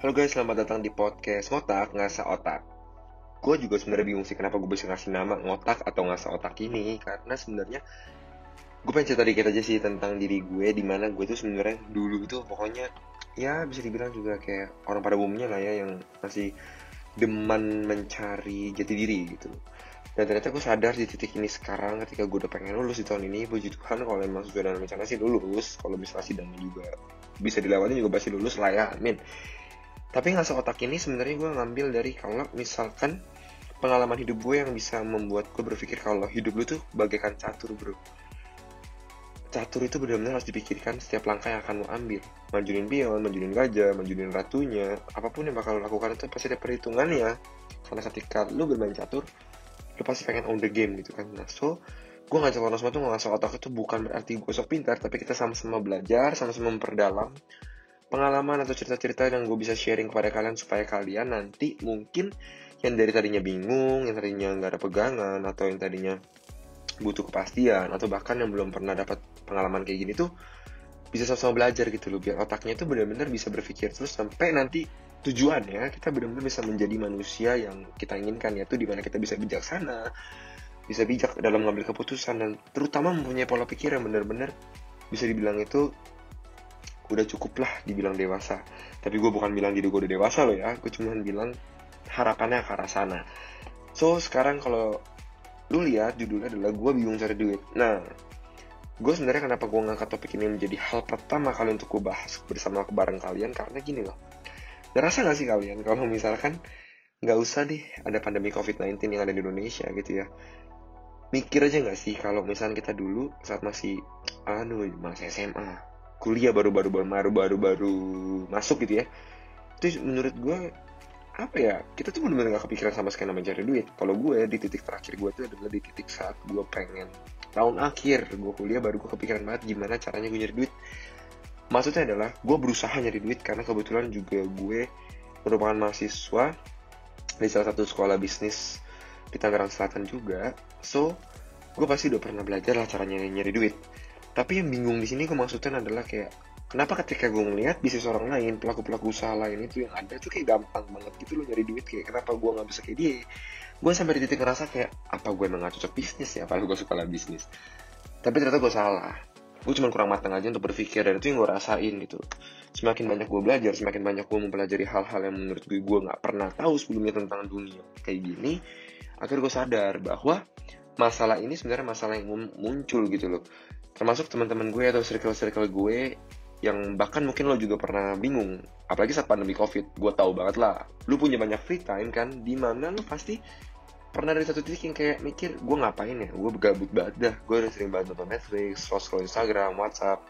Halo guys, selamat datang di podcast Ngotak Ngasa Otak. Gue juga sebenarnya bingung sih kenapa gue bisa ngasih nama Ngotak atau Ngasa Otak ini karena sebenarnya gue pengen cerita dikit aja sih tentang diri gue di mana gue tuh sebenarnya dulu itu pokoknya ya bisa dibilang juga kayak orang pada umumnya lah ya yang masih deman mencari jati diri gitu. Dan ternyata gue sadar di titik ini sekarang ketika gue udah pengen lulus di tahun ini puji Tuhan kalau emang sesuai dengan rencana sih lulus. Kalau misalnya sidangnya juga bisa dilewati juga pasti lulus lah ya amin tapi nggak otak ini sebenarnya gue ngambil dari kalau misalkan pengalaman hidup gue yang bisa membuat gue berpikir kalau hidup lu tuh bagaikan catur bro. Catur itu benar-benar harus dipikirkan setiap langkah yang akan lo ambil. Majuin pion, majuin gajah, majuin ratunya apa pun yang bakal lo lakukan itu pasti ada perhitungannya. Karena ketika lu bermain catur lu pasti pengen on the game gitu kan. Nah so gue ngajak orang semua tuh ngasih otak itu bukan berarti gue sok pintar tapi kita sama-sama belajar sama-sama memperdalam pengalaman atau cerita-cerita yang gue bisa sharing kepada kalian supaya kalian nanti mungkin yang dari tadinya bingung, yang tadinya nggak ada pegangan, atau yang tadinya butuh kepastian, atau bahkan yang belum pernah dapat pengalaman kayak gini tuh bisa sama-sama belajar gitu loh, biar otaknya itu benar-benar bisa berpikir terus sampai nanti tujuannya kita benar-benar bisa menjadi manusia yang kita inginkan yaitu di mana kita bisa bijaksana, bisa bijak dalam mengambil keputusan dan terutama mempunyai pola pikir yang benar-benar bisa dibilang itu udah cukup lah dibilang dewasa. Tapi gue bukan bilang diri gue udah dewasa loh ya. Gue cuma bilang harapannya ke arah sana. So sekarang kalau lu lihat judulnya adalah gue bingung cari duit. Nah gue sebenarnya kenapa gue ngangkat topik ini menjadi hal pertama kali untuk gue bahas bersama bareng kalian karena gini loh. Ngerasa gak sih kalian kalau misalkan nggak usah deh ada pandemi COVID-19 yang ada di Indonesia gitu ya? Mikir aja nggak sih kalau misalnya kita dulu saat masih anu masih SMA kuliah baru-baru baru baru baru masuk gitu ya. Itu menurut gue apa ya kita tuh benar-benar gak kepikiran sama sekali mencari duit. Kalau gue di titik terakhir gue tuh adalah di titik saat gue pengen tahun akhir gue kuliah baru gue kepikiran banget gimana caranya gue nyari duit. Maksudnya adalah gue berusaha nyari duit karena kebetulan juga gue merupakan mahasiswa di salah satu sekolah bisnis di Tangerang Selatan juga. So gue pasti udah pernah belajar lah caranya nyari duit tapi yang bingung di sini kemaksudnya adalah kayak kenapa ketika gue ngeliat bisnis orang lain pelaku pelaku usaha lain itu yang ada tuh kayak gampang banget gitu loh nyari duit kayak kenapa gue nggak bisa kayak dia? Gue sampai di titik ngerasa kayak apa gue emang gak cocok bisnis ya padahal gue suka lah bisnis. Tapi ternyata gue salah. Gue cuma kurang matang aja untuk berpikir dan itu yang gue rasain gitu. Semakin banyak gue belajar semakin banyak gue mempelajari hal-hal yang menurut gue gue nggak pernah tahu sebelumnya tentang dunia kayak gini akhirnya gue sadar bahwa masalah ini sebenarnya masalah yang muncul gitu loh termasuk teman-teman gue atau circle-circle gue yang bahkan mungkin lo juga pernah bingung apalagi saat pandemi covid gue tahu banget lah lu punya banyak free time kan di mana lo pasti pernah dari satu titik yang kayak mikir gue ngapain ya? Gue gabut banget dah gue udah sering banget nonton Netflix scroll Instagram WhatsApp.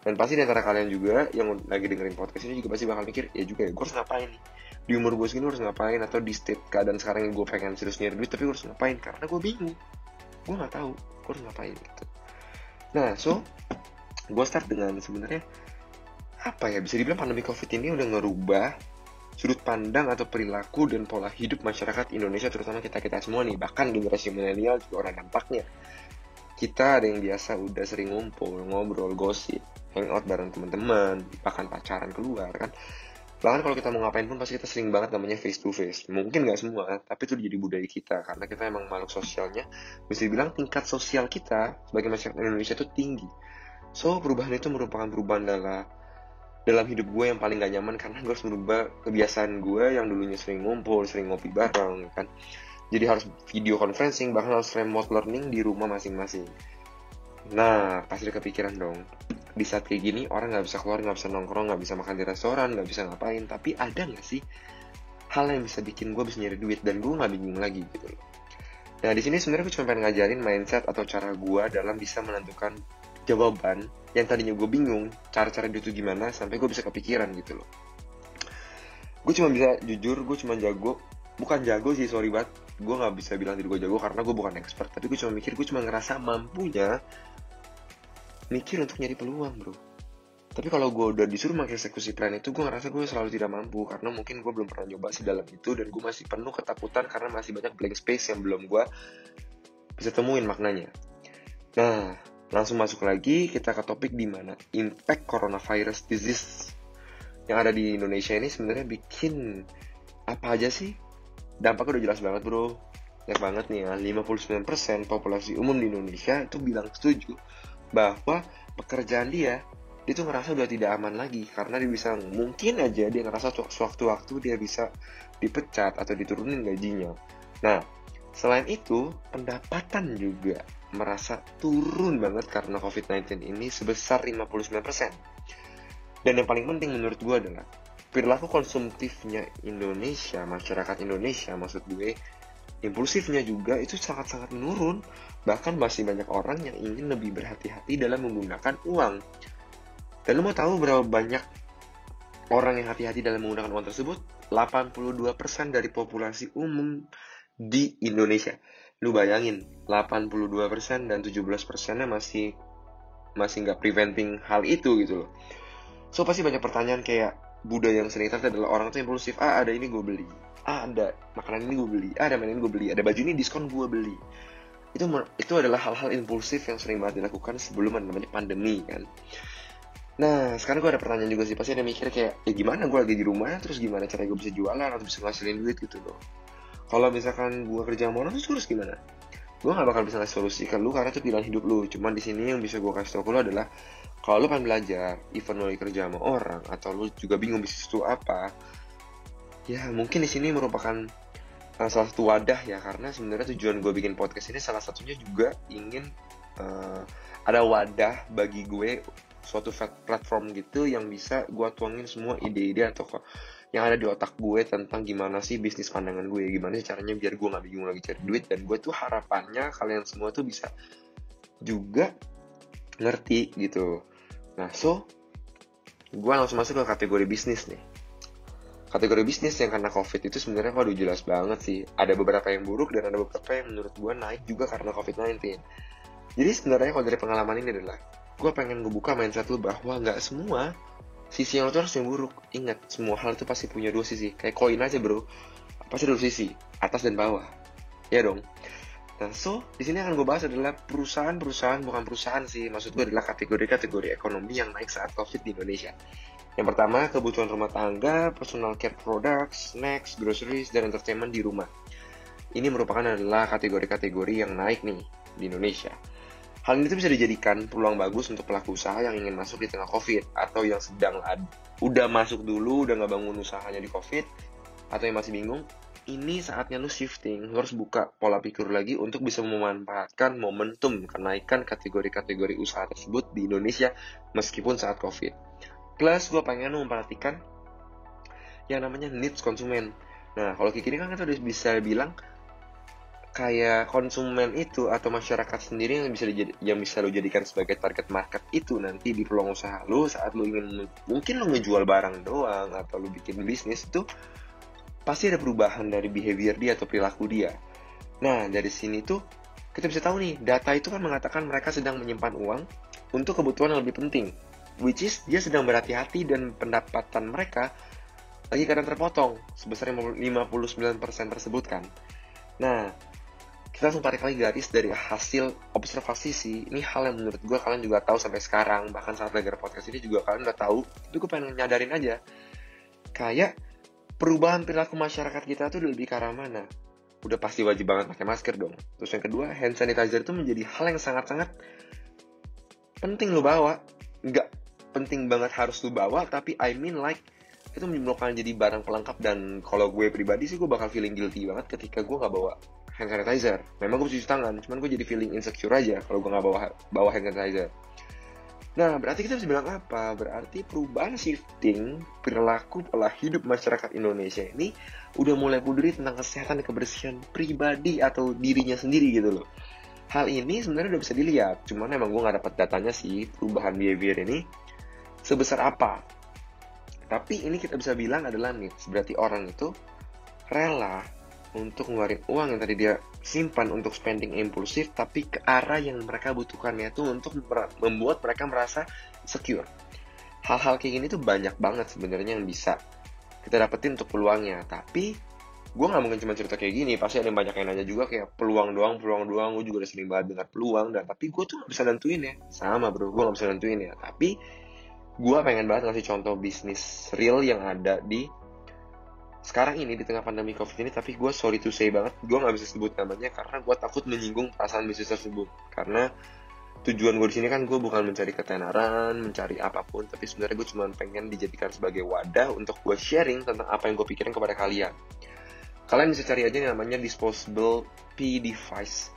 Dan pasti di antara kalian juga yang lagi dengerin podcast ini juga pasti bakal mikir ya juga ya gue harus ngapain nih? Di umur gue segini harus ngapain? Atau di state keadaan sekarang yang gue pengen serius nyari duit tapi gue harus ngapain? Karena gue bingung. Gue nggak tahu gue harus ngapain gitu Nah, so gue start dengan sebenarnya apa ya bisa dibilang pandemi covid ini udah ngerubah sudut pandang atau perilaku dan pola hidup masyarakat Indonesia terutama kita kita semua nih. Bahkan generasi milenial juga orang dampaknya. Kita ada yang biasa udah sering ngumpul ngobrol gosip hangout bareng teman-teman bahkan pacaran keluar kan bahkan kalau kita mau ngapain pun pasti kita sering banget namanya face to face mungkin nggak semua tapi itu jadi budaya kita. Karena kita emang makhluk sosialnya. Bisa dibilang tingkat sosial kita sebagai masyarakat Indonesia itu tinggi. So perubahan itu merupakan perubahan dalam dalam hidup gue yang paling gak nyaman. Karena gue harus merubah kebiasaan gue yang dulunya sering ngumpul sering ngopi bareng kan. Jadi harus video conferencing bahkan harus remote learning di rumah masing-masing. Nah pasti kepikiran dong di saat kayak gini orang nggak bisa keluar nggak bisa nongkrong nggak bisa makan di restoran nggak bisa ngapain. Tapi ada nggak sih hal yang bisa bikin gue bisa nyari duit dan gue nggak bingung lagi gitu loh? Nah di sini sebenarnya gue cuma pengen ngajarin mindset atau cara gue dalam bisa menentukan jawaban yang tadinya gue bingung cara-cara itu gimana sampai gue bisa kepikiran gitu loh. Gue cuma bisa jujur gue cuma jago. Bukan jago sih sorry banget. Gue nggak bisa bilang diri gue jago karena gue bukan expert. Tapi gue cuma mikir gue cuma ngerasa mampunya mikir untuk nyari peluang bro. Tapi kalau gue udah disuruh mengeksekusi plan itu gue ngerasa gue selalu tidak mampu. Karena mungkin gue belum pernah nyoba dalam itu dan gue masih penuh ketakutan karena masih banyak blank space yang belum gue bisa temuin maknanya. Nah langsung masuk lagi kita ke topik di mana impact coronavirus disease yang ada di Indonesia ini sebenarnya bikin apa aja sih? Dampaknya udah jelas banget bro. Jelas banget nih ya. 59% populasi umum di Indonesia itu bilang setuju bahwa pekerjaan dia dia tuh ngerasa udah tidak aman lagi karena dia bisa mungkin aja dia ngerasa sewaktu-waktu dia bisa dipecat atau diturunin gajinya. Nah, selain itu pendapatan juga merasa turun banget karena COVID-19 ini sebesar 59%. Dan yang paling penting menurut gue adalah perilaku konsumtifnya Indonesia, masyarakat Indonesia maksud gue, impulsifnya juga itu sangat-sangat menurun. Bahkan masih banyak orang yang ingin lebih berhati-hati dalam menggunakan uang. Dan lo mau tahu berapa banyak orang yang hati-hati dalam menggunakan uang tersebut? 82% dari populasi umum di Indonesia. Lu bayangin, 82% dan 17%-nya masih masih nggak preventing hal itu gitu loh. So pasti banyak pertanyaan kayak budaya yang sering terjadi adalah orang tuh impulsif. Ah ada ini gue beli. Ah ada makanan ini gue beli. Ah ada mainan ini gue beli. Ada baju ini diskon gue beli. Itu itu adalah hal-hal impulsif yang sering banget dilakukan sebelum namanya pandemi kan. Nah, sekarang gue ada pertanyaan juga sih. Pasti ada mikir kayak, ya gimana gue lagi di rumah, terus gimana cara gue bisa jualan atau bisa ngasilin duit gitu loh. Kalau misalkan gue kerja sama terus gimana? Gue gak bakal bisa ngasih solusi ke lu karena itu pilihan hidup lu. Cuman di sini yang bisa gue kasih tau ke lu adalah, kalau lu pengen belajar, even lu kerja sama orang, atau lu juga bingung bisnis itu apa, ya mungkin di sini merupakan uh, salah satu wadah ya karena sebenarnya tujuan gue bikin podcast ini salah satunya juga ingin uh, ada wadah bagi gue suatu platform gitu yang bisa gue tuangin semua ide-ide atau yang ada di otak gue tentang gimana sih bisnis pandangan gue gimana sih caranya biar gue nggak bingung lagi cari duit dan gue tuh harapannya kalian semua tuh bisa juga ngerti gitu. Nah so gue langsung masuk ke kategori bisnis nih. Kategori bisnis yang karena covid itu sebenarnya waduh jelas banget sih. Ada beberapa yang buruk dan ada beberapa yang menurut gue naik juga karena covid 19 jadi sebenarnya kalau dari pengalaman ini adalah gue pengen ngebuka mindset lu bahwa nggak semua sisi yang tuh harus yang buruk. Ingat, semua hal itu pasti punya dua sisi. Kayak koin aja bro, pasti dua sisi, atas dan bawah. Ya dong. Nah, so di sini akan gue bahas adalah perusahaan-perusahaan bukan perusahaan sih, maksud gue adalah kategori-kategori ekonomi yang naik saat COVID di Indonesia. Yang pertama, kebutuhan rumah tangga, personal care products, snacks, groceries, dan entertainment di rumah. Ini merupakan adalah kategori-kategori yang naik nih di Indonesia. Hal ini tuh bisa dijadikan peluang bagus untuk pelaku usaha yang ingin masuk di tengah COVID atau yang sedang ad, udah masuk dulu, udah nggak bangun usahanya di COVID atau yang masih bingung. Ini saatnya lu shifting, lu harus buka pola pikir lagi untuk bisa memanfaatkan momentum kenaikan kategori-kategori usaha tersebut di Indonesia meskipun saat COVID. Plus, gue pengen memperhatikan yang namanya needs konsumen. Nah, kalau kayak gini kan kita udah bisa bilang kayak konsumen itu atau masyarakat sendiri yang bisa dijadi, yang bisa lo jadikan sebagai target market itu nanti di peluang usaha lo saat lo ingin mungkin lo ngejual barang doang atau lo bikin bisnis itu pasti ada perubahan dari behavior dia atau perilaku dia. Nah dari sini tuh kita bisa tahu nih data itu kan mengatakan mereka sedang menyimpan uang untuk kebutuhan yang lebih penting, which is dia sedang berhati-hati dan pendapatan mereka lagi kadang terpotong sebesar 59% tersebut kan. Nah, kita langsung tarik lagi garis dari hasil observasi sih. Ini hal yang menurut gue kalian juga tahu sampai sekarang. Bahkan saat lagi podcast ini juga kalian udah tahu. Itu gue pengen nyadarin aja. Kayak perubahan perilaku masyarakat kita tuh lebih ke arah mana? Udah pasti wajib banget pakai masker dong. Terus yang kedua hand sanitizer itu menjadi hal yang sangat-sangat penting lo bawa. Nggak penting banget harus lo bawa tapi I mean like itu merupakan jadi barang pelengkap. Dan kalau gue pribadi sih gue bakal feeling guilty banget ketika gue nggak bawa hand sanitizer. Memang gue cuci tangan cuman gue jadi feeling insecure aja kalau gue nggak bawa bawa hand sanitizer. Nah berarti kita bisa bilang apa? Berarti perubahan shifting perilaku pola hidup masyarakat Indonesia ini udah mulai peduli tentang kesehatan dan kebersihan pribadi atau dirinya sendiri gitu loh. Hal ini sebenarnya udah bisa dilihat cuman emang gue nggak dapat datanya sih perubahan behavior ini sebesar apa. Tapi ini kita bisa bilang adalah nih berarti orang itu rela untuk ngeluarin uang yang tadi dia simpan untuk spending impulsif tapi ke arah yang mereka butuhkan yaitu untuk membuat mereka merasa secure. Hal-hal kayak gini tuh banyak banget sebenarnya yang bisa kita dapetin untuk peluangnya. Tapi gue nggak mungkin cuma cerita kayak gini, pasti ada yang banyak yang nanya juga kayak peluang doang, peluang doang. Gue juga udah sering banget dengar peluang dan tapi gue tuh gak bisa nentuin ya. Sama bro, gue gak bisa nentuin ya. Tapi gue pengen banget ngasih contoh bisnis real yang ada di sekarang ini di tengah pandemi covid ini tapi gue sorry to say banget gue nggak bisa sebut namanya karena gue takut menyinggung perasaan bisnis tersebut. Karena tujuan gue di sini kan gue bukan mencari ketenaran mencari apa pun tapi sebenarnya gue cuma pengen dijadikan sebagai wadah untuk gue sharing tentang apa yang gue pikirin kepada kalian. Kalian bisa cari aja yang namanya disposable P device.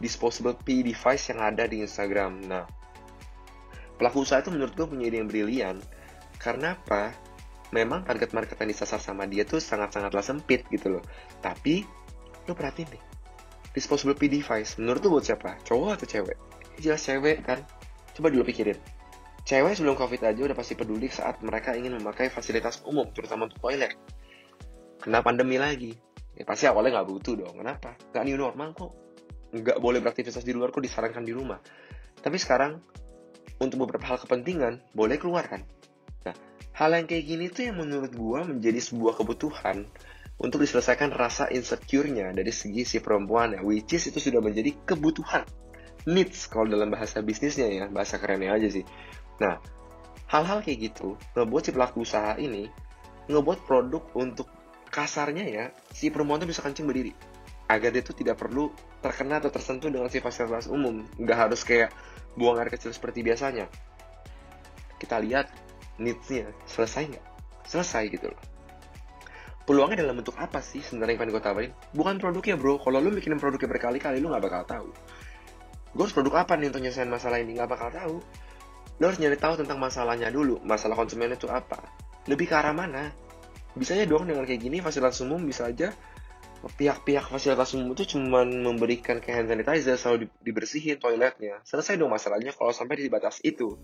Disposable P device yang ada di Instagram. Nah pelaku usaha itu menurut gue punya ide yang brilian. Karena apa memang target market yang disasar sama dia tuh sangat-sangatlah sempit gitu loh. Tapi lo perhatiin deh, disposable P device menurut lo buat siapa? Cowok atau cewek? Jelas cewek kan? Coba dulu pikirin. Cewek sebelum COVID aja udah pasti peduli saat mereka ingin memakai fasilitas umum, terutama untuk toilet. Kena pandemi lagi, ya pasti awalnya nggak butuh dong. Kenapa? Nggak new normal kok. Nggak boleh beraktivitas di luar kok disarankan di rumah. Tapi sekarang, untuk beberapa hal kepentingan, boleh keluar kan? Hal yang kayak gini tuh yang menurut gue menjadi sebuah kebutuhan untuk diselesaikan rasa insecure-nya dari segi si perempuan ya, which is itu sudah menjadi kebutuhan. Needs kalau dalam bahasa bisnisnya ya, bahasa kerennya aja sih. Nah, hal-hal kayak gitu ngebuat si pelaku usaha ini ngebuat produk untuk kasarnya ya, si perempuan tuh bisa kencing berdiri. Agar dia tuh tidak perlu terkena atau tersentuh dengan si fasilitas umum. Nggak harus kayak buang air kecil seperti biasanya. Kita lihat needs-nya selesai nggak? Selesai gitu loh. Peluangnya dalam bentuk apa sih sebenarnya yang pengen gue tawarin? Bukan produknya bro, kalau lu bikin produknya berkali-kali lu nggak bakal tahu. Gue harus produk apa nih untuk nyelesain masalah ini? Nggak bakal tahu. Lu harus nyari tahu tentang masalahnya dulu, masalah konsumen itu apa. Lebih ke arah mana? Bisa aja dong dengan kayak gini fasilitas umum bisa aja pihak-pihak fasilitas umum itu cuma memberikan kayak hand sanitizer selalu dibersihin toiletnya. Selesai dong masalahnya kalau sampai di batas itu.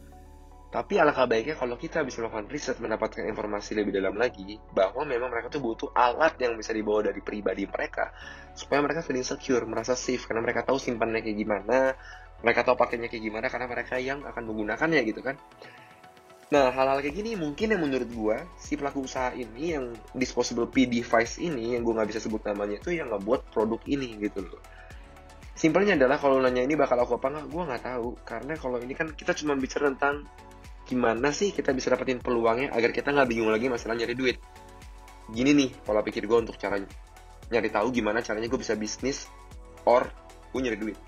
Tapi alangkah baiknya kalau kita bisa melakukan riset mendapatkan informasi lebih dalam lagi bahwa memang mereka tuh butuh alat yang bisa dibawa dari pribadi mereka supaya mereka feeling secure, merasa safe karena mereka tahu simpannya kayak gimana, mereka tahu pakainya kayak gimana karena mereka yang akan menggunakannya gitu kan. Nah, hal-hal kayak gini mungkin yang menurut gue si pelaku usaha ini yang disposable P device ini yang gue nggak bisa sebut namanya itu yang ngebuat produk ini gitu loh. Simpelnya adalah kalau nanya ini bakal aku apa nggak, gue nggak tahu karena kalau ini kan kita cuma bicara tentang gimana sih kita bisa dapetin peluangnya agar kita nggak bingung lagi masalah nyari duit? Gini nih pola pikir gue untuk cara nyari tahu gimana caranya gue bisa bisnis or gue nyari duit.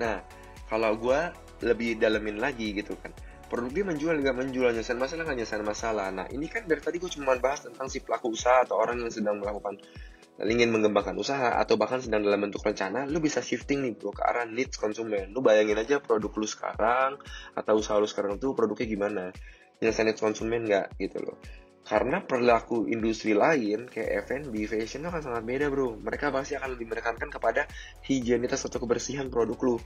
Nah kalau gue lebih dalemin lagi gitu kan produk dia menjual nggak? Menjual nyelesain masalah nggak? Nyelesain masalah. Nah ini kan dari tadi gue cuma bahas tentang si pelaku usaha atau orang yang sedang melakukan ingin mengembangkan usaha atau bahkan sedang dalam bentuk rencana, lu bisa shifting nih bro ke arah needs konsumen. Lu bayangin aja produk lu sekarang atau usaha lu sekarang tuh produknya gimana. Nyelesain needs konsumen nggak gitu loh. Karena perilaku industri lain kayak F&B, fashion itu akan sangat beda bro. Mereka pasti akan lebih menekankan kepada higienitas atau kebersihan produk lu.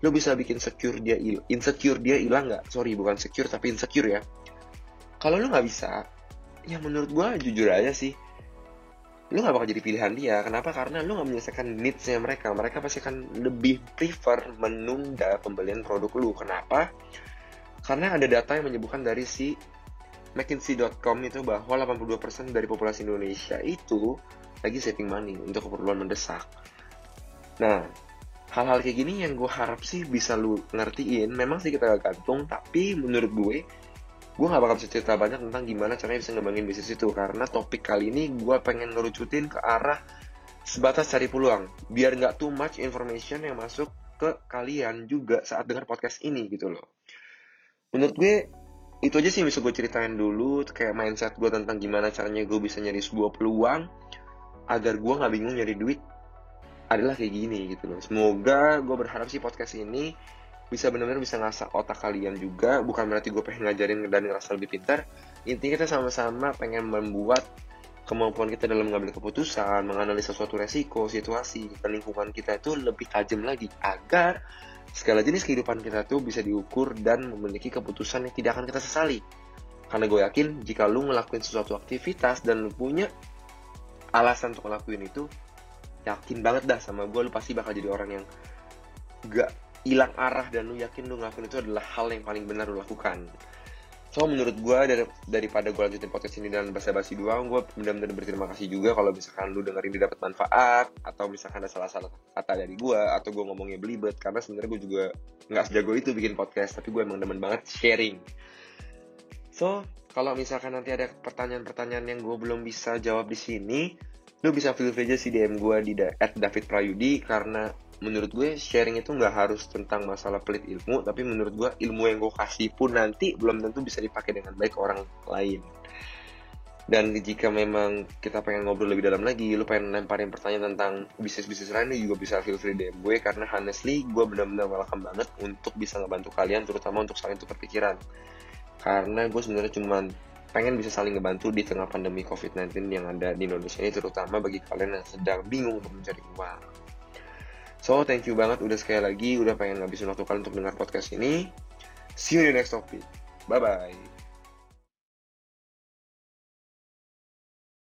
Lu bisa bikin secure dia insecure dia hilang nggak? Sorry bukan secure tapi insecure ya. Kalau lu nggak bisa, ya menurut gua jujur aja sih, lu gak bakal jadi pilihan dia. Kenapa? Karena lu gak menyelesaikan needsnya mereka. Mereka pasti akan lebih prefer menunda pembelian produk lu. Kenapa? Karena ada data yang menyebutkan dari si McKinsey.com itu bahwa 82% dari populasi Indonesia itu lagi saving money untuk keperluan mendesak. Nah hal-hal kayak gini yang gue harap sih bisa lu ngertiin. Memang sih kita gantung tapi menurut gue gue gak bakal bisa cerita banyak tentang gimana caranya bisa ngembangin bisnis itu karena topik kali ini gue pengen ngerucutin ke arah sebatas cari peluang. Biar nggak too much information yang masuk ke kalian juga saat dengar podcast ini gitu loh. Menurut gue itu aja sih yang bisa gue ceritain dulu kayak mindset gue tentang gimana caranya gue bisa nyari sebuah peluang agar gue nggak bingung nyari duit adalah kayak gini gitu loh. Semoga gue berharap sih podcast ini bisa benar-benar bisa ngasah otak kalian juga. Bukan berarti gue pengen ngajarin dan ngerasa lebih pintar. Intinya kita sama-sama pengen membuat kemampuan kita dalam mengambil keputusan menganalisa suatu resiko situasi dan lingkungan kita itu lebih tajam lagi agar segala jenis kehidupan kita tuh bisa diukur dan memiliki keputusan yang tidak akan kita sesali. Karena gue yakin jika lu ngelakuin sesuatu aktivitas dan lu punya alasan untuk ngelakuin itu yakin banget dah sama gue lu pasti bakal jadi orang yang gak hilang arah dan lu yakin lu ngelakuin itu adalah hal yang paling benar lu lakukan. So menurut gue dari, daripada gue lanjutin podcast ini dengan basa-basi doang, gue benar-benar berterima kasih juga kalau misalkan lu dengerin ini dapat manfaat atau misalkan ada salah-salah kata dari gue atau gue ngomongnya belibet karena sebenarnya gue juga nggak sejago itu bikin podcast tapi gue emang demen banget sharing. So, kalau misalkan nanti ada pertanyaan-pertanyaan yang gue belum bisa jawab di sini, lu bisa feel free aja sih DM gue di at David Prayudi karena menurut gue sharing itu nggak harus tentang masalah pelit ilmu tapi menurut gue ilmu yang gue kasih pun nanti belum tentu bisa dipakai dengan baik orang lain dan jika memang kita pengen ngobrol lebih dalam lagi lu pengen lemparin pertanyaan tentang bisnis-bisnis lain lu juga bisa feel free DM gue karena honestly gue benar-benar welcome banget untuk bisa ngebantu kalian terutama untuk saling tukar pikiran karena gue sebenarnya cuman pengen bisa saling ngebantu di tengah pandemi COVID-19 yang ada di Indonesia ini terutama bagi kalian yang sedang bingung untuk mencari uang. So, thank you banget udah sekali lagi udah pengen ngabisin waktu kalian untuk dengar podcast ini. See you in the next topic. Bye-bye.